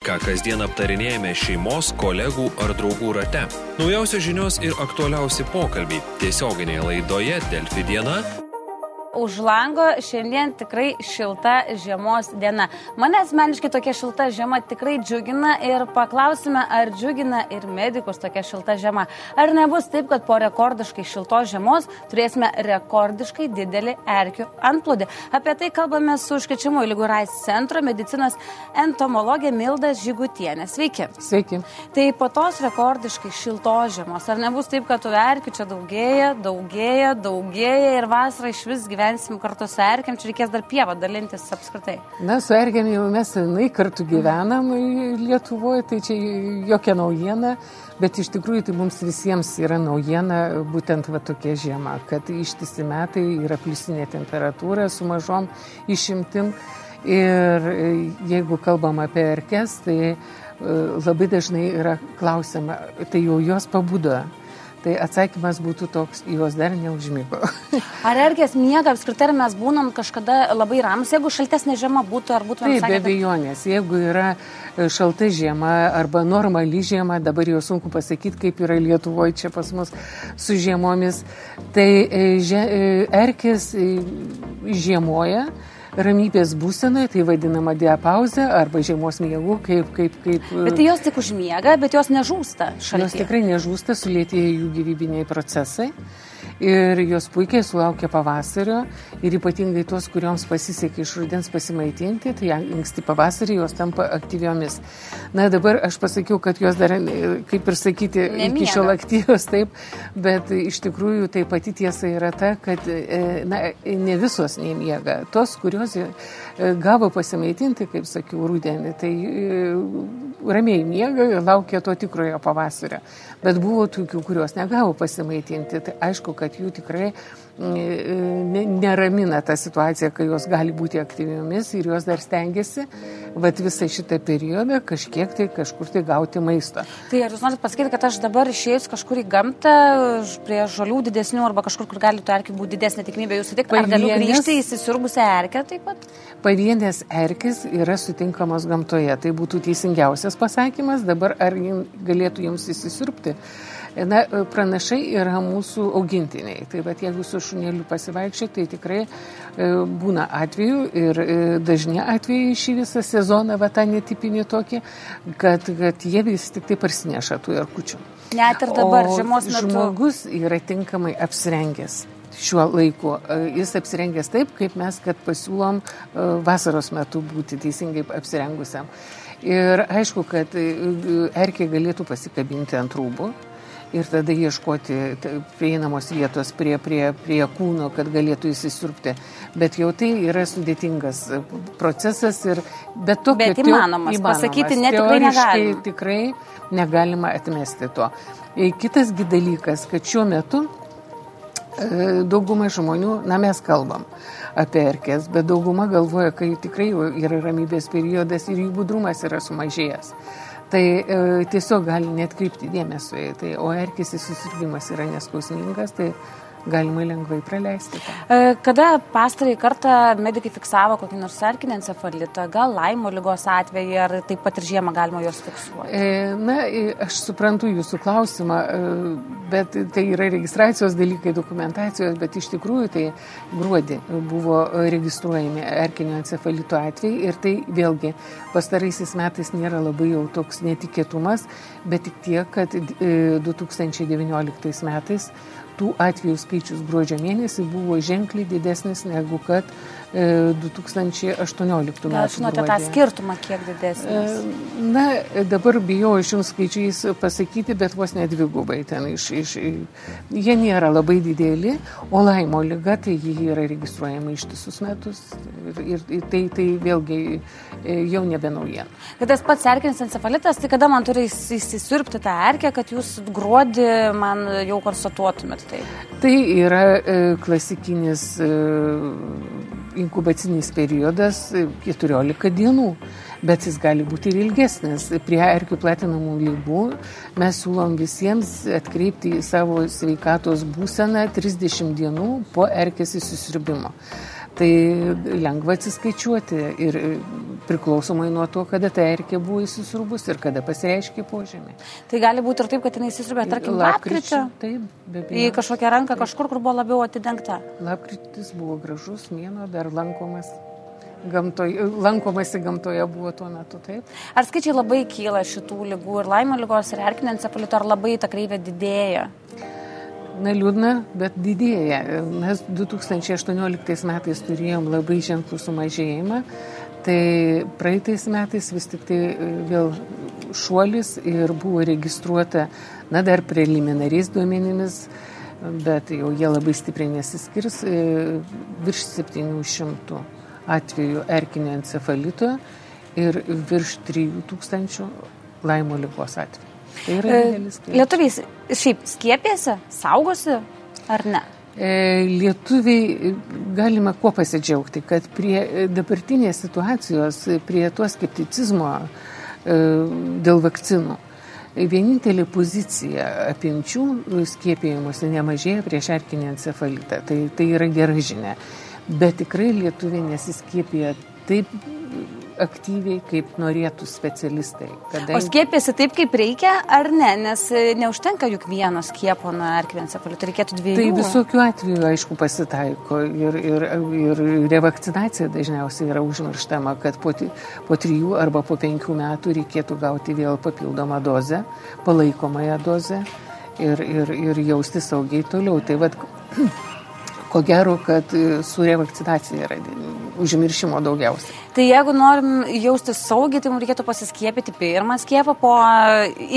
ką kasdien aptarinėjame šeimos, kolegų ar draugų rate. Naujausios žinios ir aktualiausi pokalbiai tiesioginėje laidoje Delfi diena Už lango šiandien tikrai šilta žiemos diena. Mane asmeniškai tokia šilta žiema tikrai džiugina ir paklausime, ar džiugina ir medikus tokia šilta žiema. Ar nebus taip, kad po rekordiškai šiltos žiemos turėsime rekordiškai didelį erkių antplūdį. Apie tai kalbame su užkečiamų lygų RAIS centro medicinos entomologė Milda Žygutienė. Sveiki. Sveiki. Tai po tos rekordiškai šiltos žiemos, ar nebus taip, kad tų erkių čia daugėja, daugėja, daugėja ir vasarą iš vis gyvena? Gyvensim kartu su erkiam, čia reikės dar pievą dalintis apskritai. Na, su erkiam jau mes senai kartu gyvenam Lietuvoje, tai čia jokia naujiena, bet iš tikrųjų tai mums visiems yra naujiena būtent va tokia žiema, kad ištisi metai yra pliusinė temperatūra su mažom išimtim. Ir jeigu kalbam apie erkes, tai e, labai dažnai yra klausima, tai jau jos pabudo, Tai atsakymas būtų toks, jos dar neužmygo. ar ergės miega apskritai, ar mes būnam kažkada labai ramus, jeigu šaltesnė žiema būtų, ar būtų... Taip, be abejonės, jeigu yra e, šalta žiema arba normali žiema, dabar jau sunku pasakyti, kaip yra Lietuvoje čia pas mus su žiemomis, tai e, e, erkės žiemoja ramybės būsenoje, tai vadinama diapauzė arba žiemos miegų, kaip, kaip, kaip. Bet tai jos tik užmiega, bet jos nežūsta šalia. Jos tikrai nežūsta, sulėtėja jų gyvybiniai procesai ir jos puikiai sulaukia pavasario ir ypatingai tos, kurioms pasisekė iš rudens pasimaitinti, tai anksti pavasarį jos tampa aktyviomis. Na dabar aš pasakiau, kad jos dar, kaip ir sakyti, Nemiega. iki šiol aktyvios taip, bet iš tikrųjų tai pati tiesa yra ta, kad e, na, ne visos nemiega. Tos, kurios e, gavo pasimaitinti, kaip sakiau, rudenį, tai e, ramiai miega ir laukia to tikrojo pavasario. Bet buvo tokių, kurios negavo pasimaitinti. Tai aišku, kad jų tikrai neramina ta situacija, kai jos gali būti aktyviomis ir jos dar stengiasi, bet visą šitą periodą kažkiek tai kažkur tai gauti maisto. Tai ar jūs norite pasakyti, kad aš dabar išėjus kažkur į gamtą, prie žolių didesnių arba kažkur, kur gali tų erkių būti didesnė tikimybė, jūs sutiktumėte, ar galiu grįžti į įsisirbusią erkę taip pat? Pavienės erkės yra sutinkamos gamtoje. Tai būtų teisingiausias pasakymas. Dabar ar galėtų jums įsisirpti? Na, pranašai yra mūsų augintiniai. Tai bet jeigu su šunėliu pasivaikščiai, tai tikrai e, būna atvejų ir e, dažni atvejai šį visą sezoną, va tą netipinį tokį, kad, kad jie vis tik tai parsineša tų erkučių. Net ir dabar žiemos metu. Žmogus yra tinkamai apsirengęs šiuo laiku. E, jis apsirengęs taip, kaip mes, kad pasiūlom vasaros metu būti teisingai apsirengusiam. Ir aišku, kad erkė galėtų pasikabinti ant rūbų, ir tada ieškoti prieinamos vietos prie, prie, prie kūno, kad galėtų įsisirpti. Bet jau tai yra sudėtingas procesas ir bet to, bet įmanomas, įmanomas. pasakyti net tikrai negalima. Tikrai negalima atmesti to. E, kitas dalykas, kad šiuo metu e, dauguma žmonių, na mes kalbam apie erkės, bet dauguma galvoja, kai tikrai yra ramybės periodas ir jų budrumas yra sumažėjęs tai e, tiesiog gali netkreipti dėmesio į tai, o erkės įsisirgymas yra neskausmingas, tai galima lengvai praleisti. E, kada pastarai kartą medikai fiksavo kokį nors erkinį encefalitą, gal laimo lygos atvejį, ar taip pat ir žiemą galima juos fiksuoti? E, na, aš suprantu jūsų klausimą, bet tai yra registracijos dalykai, dokumentacijos, bet iš tikrųjų tai gruodį buvo registruojami erkinio encefalito atvejai ir tai vėlgi pastaraisiais metais nėra labai jau toks netikėtumas, bet tik tiek, kad 2019 metais tų atvejų skaičius gruodžio mėnesį buvo ženkliai didesnis negu kad 2018 metų. Gal žinote tą skirtumą, kiek didesnis? E, na, dabar bijau iš jums skaičiais pasakyti, bet vos nedvigubai ten iš, iš, jie nėra labai dideli, o laimo lyga, tai jie yra registruojama ištisus metus ir, ir, ir tai, tai vėlgi e, jau nebe naujiena. Bet tas pats erkinis encefalitas, tai kada man turi įsisirpti tą erkę, kad jūs gruodį man jau konstatuotumėt tai? Tai yra e, klasikinis e, inkubacinis periodas 14 dienų, bet jis gali būti ir ilgesnis. Prie erkių platinamų lygų mes siūlom visiems atkreipti į savo sveikatos būseną 30 dienų po erkės įsisirbimo. Tai lengva atsiskaičiuoti ir priklausomai nuo to, kada ta erkė buvo įsisrubus ir kada pasireiškia požemė. Tai gali būti ir taip, kad jinai įsisrubė, tarkim, lapkričio. Taip, be abejo. Į kažkokią ranką taip. kažkur, kur buvo labiau atidengta. Lapkritis buvo gražus mėno, dar lankomas. Gamtoje, lankomasi gamtoje buvo tuo metu, taip. Ar skaičiai labai kyla šitų lygų ir laimo lygos ir erkinio encefalito, ar labai ta kreivė didėja? Na, liūdna, bet didėja. Mes 2018 metais turėjom labai ženklų sumažėjimą, tai praeitais metais vis tik tai e, vėl šuolis ir buvo registruota, na, dar preliminariais duomenimis, bet jau jie labai stipriai nesiskirs, e, virš 700 atvejų erkinio encefalito ir virš 3000 laimo lygos atvejų. Tai yra e, didelis skaičius. Lietuviai šiaip skiepėsi, saugosi ar ne? E, lietuviai galime kuo pasidžiaugti, kad prie dabartinės situacijos, prie to skepticizmo e, dėl vakcinų, vienintelė pozicija apimčių skiepijimuose nemažėja prieš erkinį encefalitą. Tai, tai yra gera žinia. Bet tikrai lietuviai nesiskiepija taip aktyviai, kaip norėtų specialistai. Kadangi... O skiepėsi taip, kaip reikia, ar ne? Nes e, neužtenka juk vieno skiepo nuo erkviencefalito, reikėtų dviejų. Tai visokių atvejų, aišku, pasitaiko ir, ir, ir revakcinacija dažniausiai yra užmirštama, kad po, po trijų arba po penkių metų reikėtų gauti vėl papildomą dozę, palaikomąją dozę ir, ir, ir jausti saugiai toliau. Tai vad, ko gero, kad e, su revakcinacija yra užmiršimo daugiausiai. Tai jeigu norim jausti saugiai, tai mums reikėtų pasiskiepyti pirmą skiepą, po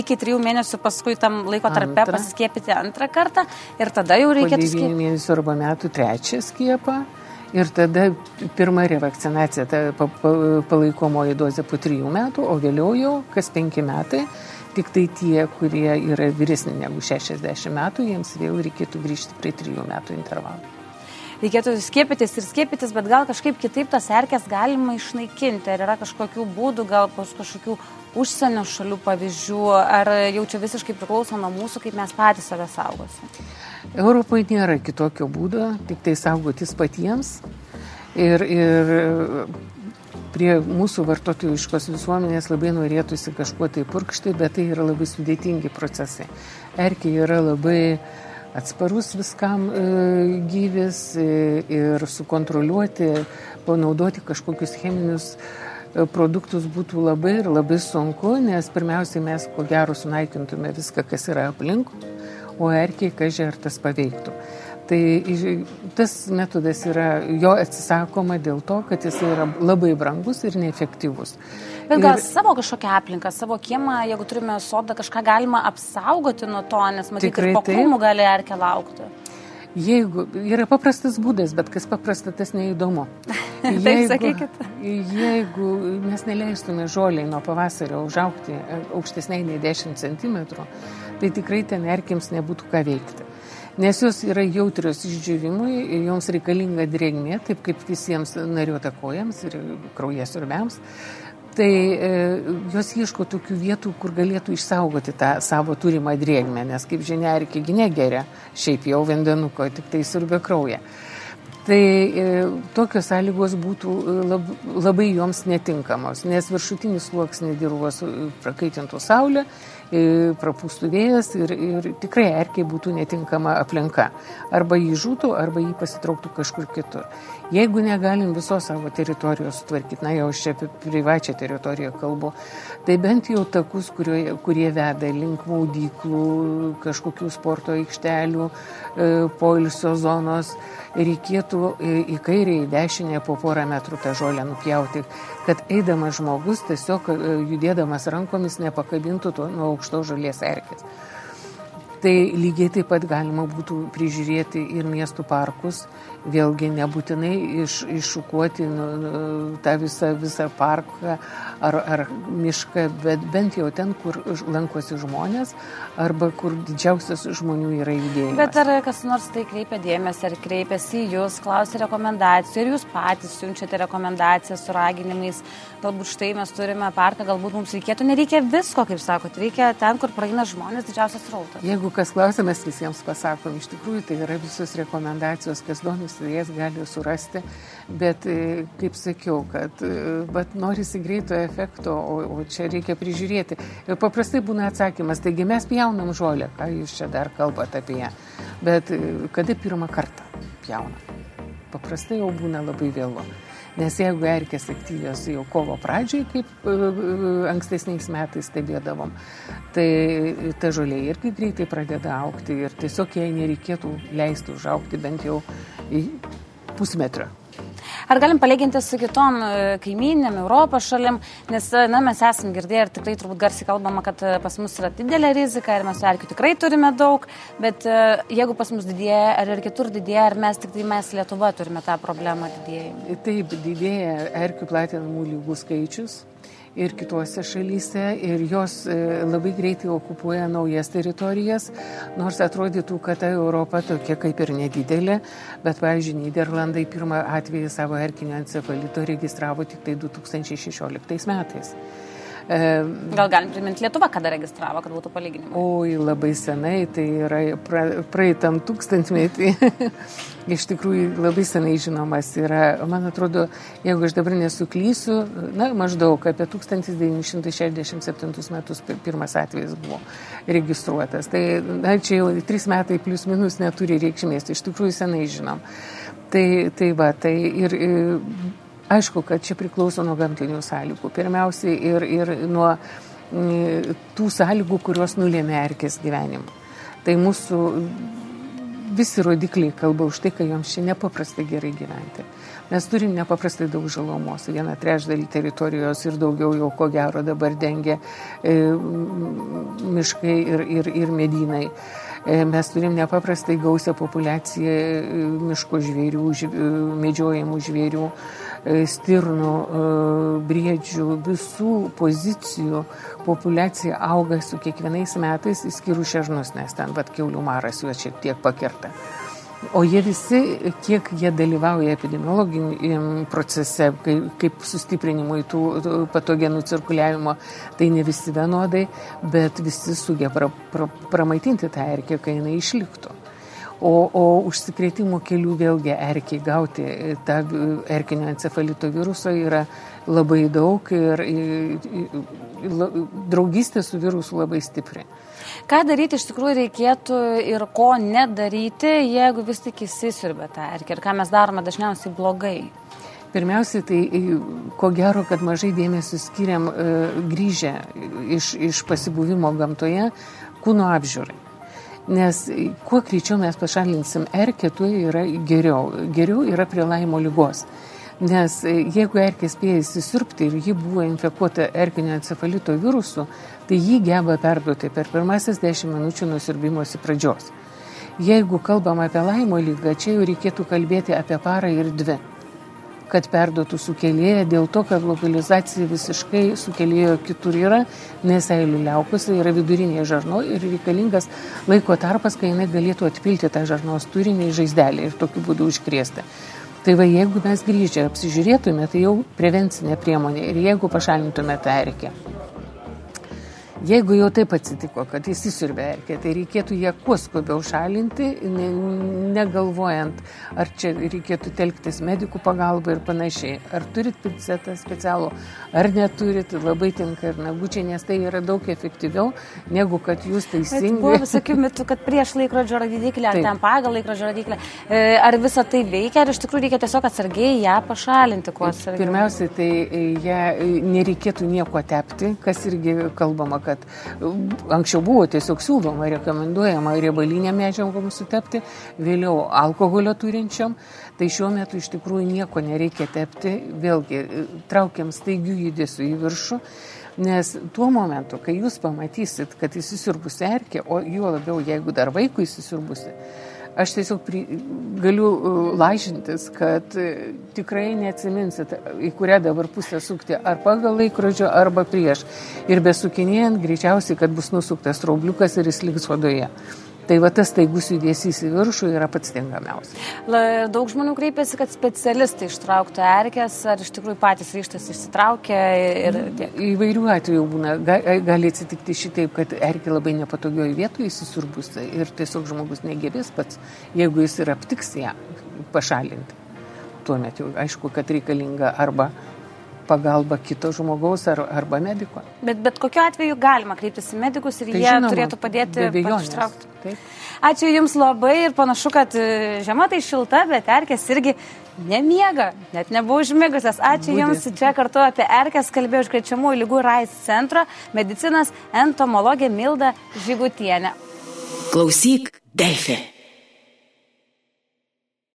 iki trijų mėnesių paskui tam laiko tarpe antrą. pasiskiepyti antrą kartą ir tada jau reikėtų skiepyti. Po devynių mėnesių arba metų trečią skiepą. Ir tada pirma revakcinacija, ta palaikomoji dozė po trijų metų, o vėliau jau kas penki metai Tik tai tie, kurie yra vyresni negu 60 metų, jiems vėl reikėtų grįžti prie 3 metų intervalų reikėtų skiepytis ir skiepytis, bet gal kažkaip kitaip tas erkės galima išnaikinti. Ar yra kažkokių būdų, gal kažkokių užsienio šalių pavyzdžių, ar jau čia visiškai priklauso nuo mūsų, kaip mes patys save saugosim? Europoje nėra kitokio būdo, tik tai saugotis patiems. Ir, ir prie mūsų vartotojiškos visuomenės labai norėtųsi kažkuo tai purkšti, bet tai yra labai sudėtingi procesai. Erkė yra labai atsparus viskam e, gyvis e, ir sukontroliuoti, panaudoti kažkokius cheminius e, produktus būtų labai ir labai sunku, nes pirmiausiai mes ko gero sunaikintume viską, kas yra aplink, o erkiai, kažkai ar tas paveiktų. Tai tas metodas yra, jo atsisakoma dėl to, kad jis yra labai brangus ir neefektyvus. Bet gal ir... savo kažkokią aplinką, savo kiemą, jeigu turime sodą, kažką galima apsaugoti nuo to, nes matyt, ir po krūmų gali erkę laukti. Jeigu yra paprastas būdas, bet kas paprasta, tas neįdomu. Jeigu, Taip sakykit. Jeigu mes neleistume žoliai nuo pavasario užaukti aukštesniai nei 10 cm, tai tikrai ten erkims nebūtų ką veikti. Nes jos yra jautrios išdžiūvimui ir joms reikalinga drėgmė, taip kaip visiems nariuotakojams ir kraujasiurbiams tai e, jos ieško tokių vietų, kur galėtų išsaugoti tą savo turimą drėgmę, nes, kaip žinia, erkėgi negeria šiaip jau vandenuko, tik tai siurbia kraują. Tai e, tokios sąlygos būtų e, lab, labai joms netinkamos, nes viršutinis sluoksnis dirvos e, prakaitintų saulę, prapūstų vėjas ir, ir tikrai erkiai būtų netinkama aplinka. Arba jį žūtų, arba jį pasitrauktų kažkur kitur. Jeigu negalim visos savo teritorijos sutvarkyti, na jau aš čia apie privačią teritoriją kalbu, tai bent jau takus, kurie, kurie veda link maudyklų, kažkokių sporto aikštelių, e, poilsio zonos, reikėtų e, į kairę, į dešinę po porą metrų tą žolę nupjauti, kad eidamas žmogus tiesiog e, judėdamas rankomis nepakabintų to nuo aukšto žolės erkės. Tai lygiai taip pat galima būtų prižiūrėti ir miestų parkus, vėlgi nebūtinai iš, iššukuoti nu, nu, tą visą, visą parką ar, ar mišką, bet bent jau ten, kur lankosi žmonės arba kur didžiausias žmonių yra judėjimas. Bet ar kas nors tai kreipia dėmesį, ar kreipiasi į jūs, klausia rekomendacijų, ir jūs patys siunčiate rekomendacijas su raginimais, galbūt štai mes turime parką, galbūt mums reikėtų, nereikia visko, kaip sakot, reikia ten, kur praeina žmonės didžiausias rautas. Jeigu jeigu kas klausia, mes visiems pasakom, iš tikrųjų tai yra visos rekomendacijos, kas domisi, jas gali surasti, bet e, kaip sakiau, kad bet norisi greito efekto, o, o čia reikia prižiūrėti. Ir paprastai būna atsakymas, taigi mes pjaunam žolę, ką jūs čia dar kalbate apie ją, bet kada pirmą kartą pjauna? Paprastai jau būna labai vėlu. Nes jeigu erkės aktyvios jau kovo pradžiai, kaip e, e, ankstesniais metais stebėdavom, tai ta žolė irgi greitai pradeda aukti ir tiesiog jai nereikėtų leisti užaukti bent jau pusmetrio. Ar galim palyginti su kitom e, kaiminėm, Europos šalim, nes e, na, mes esam girdėję ir tikrai turbūt garsiai kalbama, kad e, pas mus yra didelė rizika ir mes erkių tikrai turime daug, bet jeigu pas mus didėja, ar ir kitur didėja, ar mes tik tai mes Lietuva turime tą problemą didėjimą? Taip, didėja erkių platinamų lygų skaičius ir kitose šalyse ir jos e, labai greitai okupuoja naujas teritorijas, nors atrodytų, kad ta Europa tokia kaip ir nedidelė, bet, pavyzdžiui, Niderlandai pirmą atvejį savo erkinio encefalito registravo tik tai 2016 metais. Gal galim priminti Lietuvą, kada registravo, kad būtų palyginimai? Oi, labai senai, tai yra pra, praeitam tūkstantmetį. Iš tikrųjų labai senai žinomas yra, man atrodo, jeigu aš dabar nesuklysiu, na, maždaug apie 1967 metus pirmas atvejis buvo registruotas. Tai na, čia jau trys metai plus minus neturi reikšmės, iš tikrųjų senai žinom. Tai, tai va, tai ir, ir Aišku, kad čia priklauso nuo gamtinių sąlygų. Pirmiausiai ir, ir nuo mm, tų sąlygų, kurios nulėmė erkės gyvenimą. Tai mūsų visi rodikliai kalba už tai, kad joms čia nepaprastai gerai gyventi. Mes turim nepaprastai daug žalomos, vieną trečdalį teritorijos ir daugiau jau ko gero dabar dengia e, miškai ir, ir, ir medynai. E, mes turim nepaprastai gausią populaciją e, miško žvėrių, žv, e, medžiojamų žvėrių. E, E, stirnų, e, briedžių, visų pozicijų populiacija auga su kiekvienais metais, išskyrus šernus, nes ten vat keulių maras juos šiek tiek pakerta. O jie visi, kiek jie dalyvauja epidemiologiniam procese, kaip, kaip sustiprinimui tų, tų patogenų cirkuliavimo, tai ne visi vienodai, bet visi sugeba pra, pra, pramaitinti tą erkę, kai jinai išliktų. O, o užsikrėtimo kelių vėlgi erkiai gauti tą erkinio encefalito viruso yra labai daug ir, ir, ir draugystė su virusu labai stipri. Ką daryti iš tikrųjų reikėtų ir ko nedaryti, jeigu vis tik įsisirbė tą erkį ir ką mes darome dažniausiai blogai? Pirmiausia, tai ko gero, kad mažai dėmesio skiriam e, grįžę iš, iš pasibuvimo gamtoje kūno apžiūrai. Nes kuo greičiau mes pašalinsim erkę, tuo yra geriau. Geriau yra prie laimo lygos. Nes jeigu erkė spėja įsisirpti ir ji buvo infekuota erkinio encefalito virusu, tai jį geba perduoti per pirmasis 10 minučių nusirbimosi pradžios. Jeigu kalbam apie laimo lygą, čia jau reikėtų kalbėti apie parą ir dvi kad perduotų sukėlėją, dėl to, kad lokalizacija visiškai sukėlėjo kitur yra, nes eilių liaukose yra vidurinė žarno ir reikalingas laiko tarpas, kai jinai galėtų atpilti tą žarnos turinį į žaizdelį ir tokiu būdu užkrėsti. Tai va, jeigu mes grįžę apsižiūrėtume, tai jau prevencinė priemonė ir jeigu pašalintume tą erkę. Jeigu jau taip atsitiko, kad įsisiurbė erkė, tai reikėtų ją kuo skubiau šalinti, ne, negalvojant, ar čia reikėtų telktis medikų pagalbą ir panašiai. Ar turit pincetą specialų, ar neturit, labai tinka ir nagučiai, nes tai yra daug efektyviau, negu kad jūs teisingai. Buvo visokių mitų, kad prieš laikrodžio rodiklį, ar taip. ten pagal laikrodžio rodiklį. E, ar visa tai veikia, ar iš tikrųjų reikia tiesiog atsargiai ją pašalinti, kuo atsargiai? Pirmiausia, tai ją nereikėtų nieko tepti, kas irgi kalbama, kad anksčiau buvo tiesiog siūloma, rekomenduojama riebalinė medžiagom sutepti, vėliau alkoholio turinčiam, tai šiuo metu iš tikrųjų nieko nereikia tepti, vėlgi traukiam staigių judesių į viršų. Nes tuo momentu, kai jūs pamatysit, kad įsisirbusi erkė, o juo labiau, jeigu dar vaikui įsisirbusi, Aš tiesiog pri, galiu uh, lažintis, kad uh, tikrai neatsiminsit, į kurią dabar pusę sukti, ar pagal laikrodžio, arba prieš. Ir besukinėjant, greičiausiai, kad bus nusuktas traubliukas ir jis liks vadoje. Tai va tas taigus judesys į viršų yra pats tinkamiausias. Daug žmonių kreipiasi, kad specialistai ištrauktų erkės, ar iš tikrųjų patys ryštas išsitraukia. Ir... Įvairių atvejų būna. Gali atsitikti šitaip, kad erkė labai nepatogioje vietoje įsisurbus ir tiesiog žmogus negebės pats, jeigu jis ir aptiks ją pašalinti. Tuomet jau aišku, kad reikalinga arba pagalba kito žmogaus ar, arba mediko. Bet, bet kokiu atveju galima kreiptis į medikus ir tai jie žinoma, turėtų padėti ištraukti. Ačiū Jums labai ir panašu, kad e, žiema tai šilta, bet erkės irgi nemiega, net nebuvo užmigusios. Ačiū Būdė. Jums, čia kartu apie erkės kalbėjau užkrečiamų lygų RAIS centro medicinos entomologė Milda Žygutienė. Klausyk, Delfė.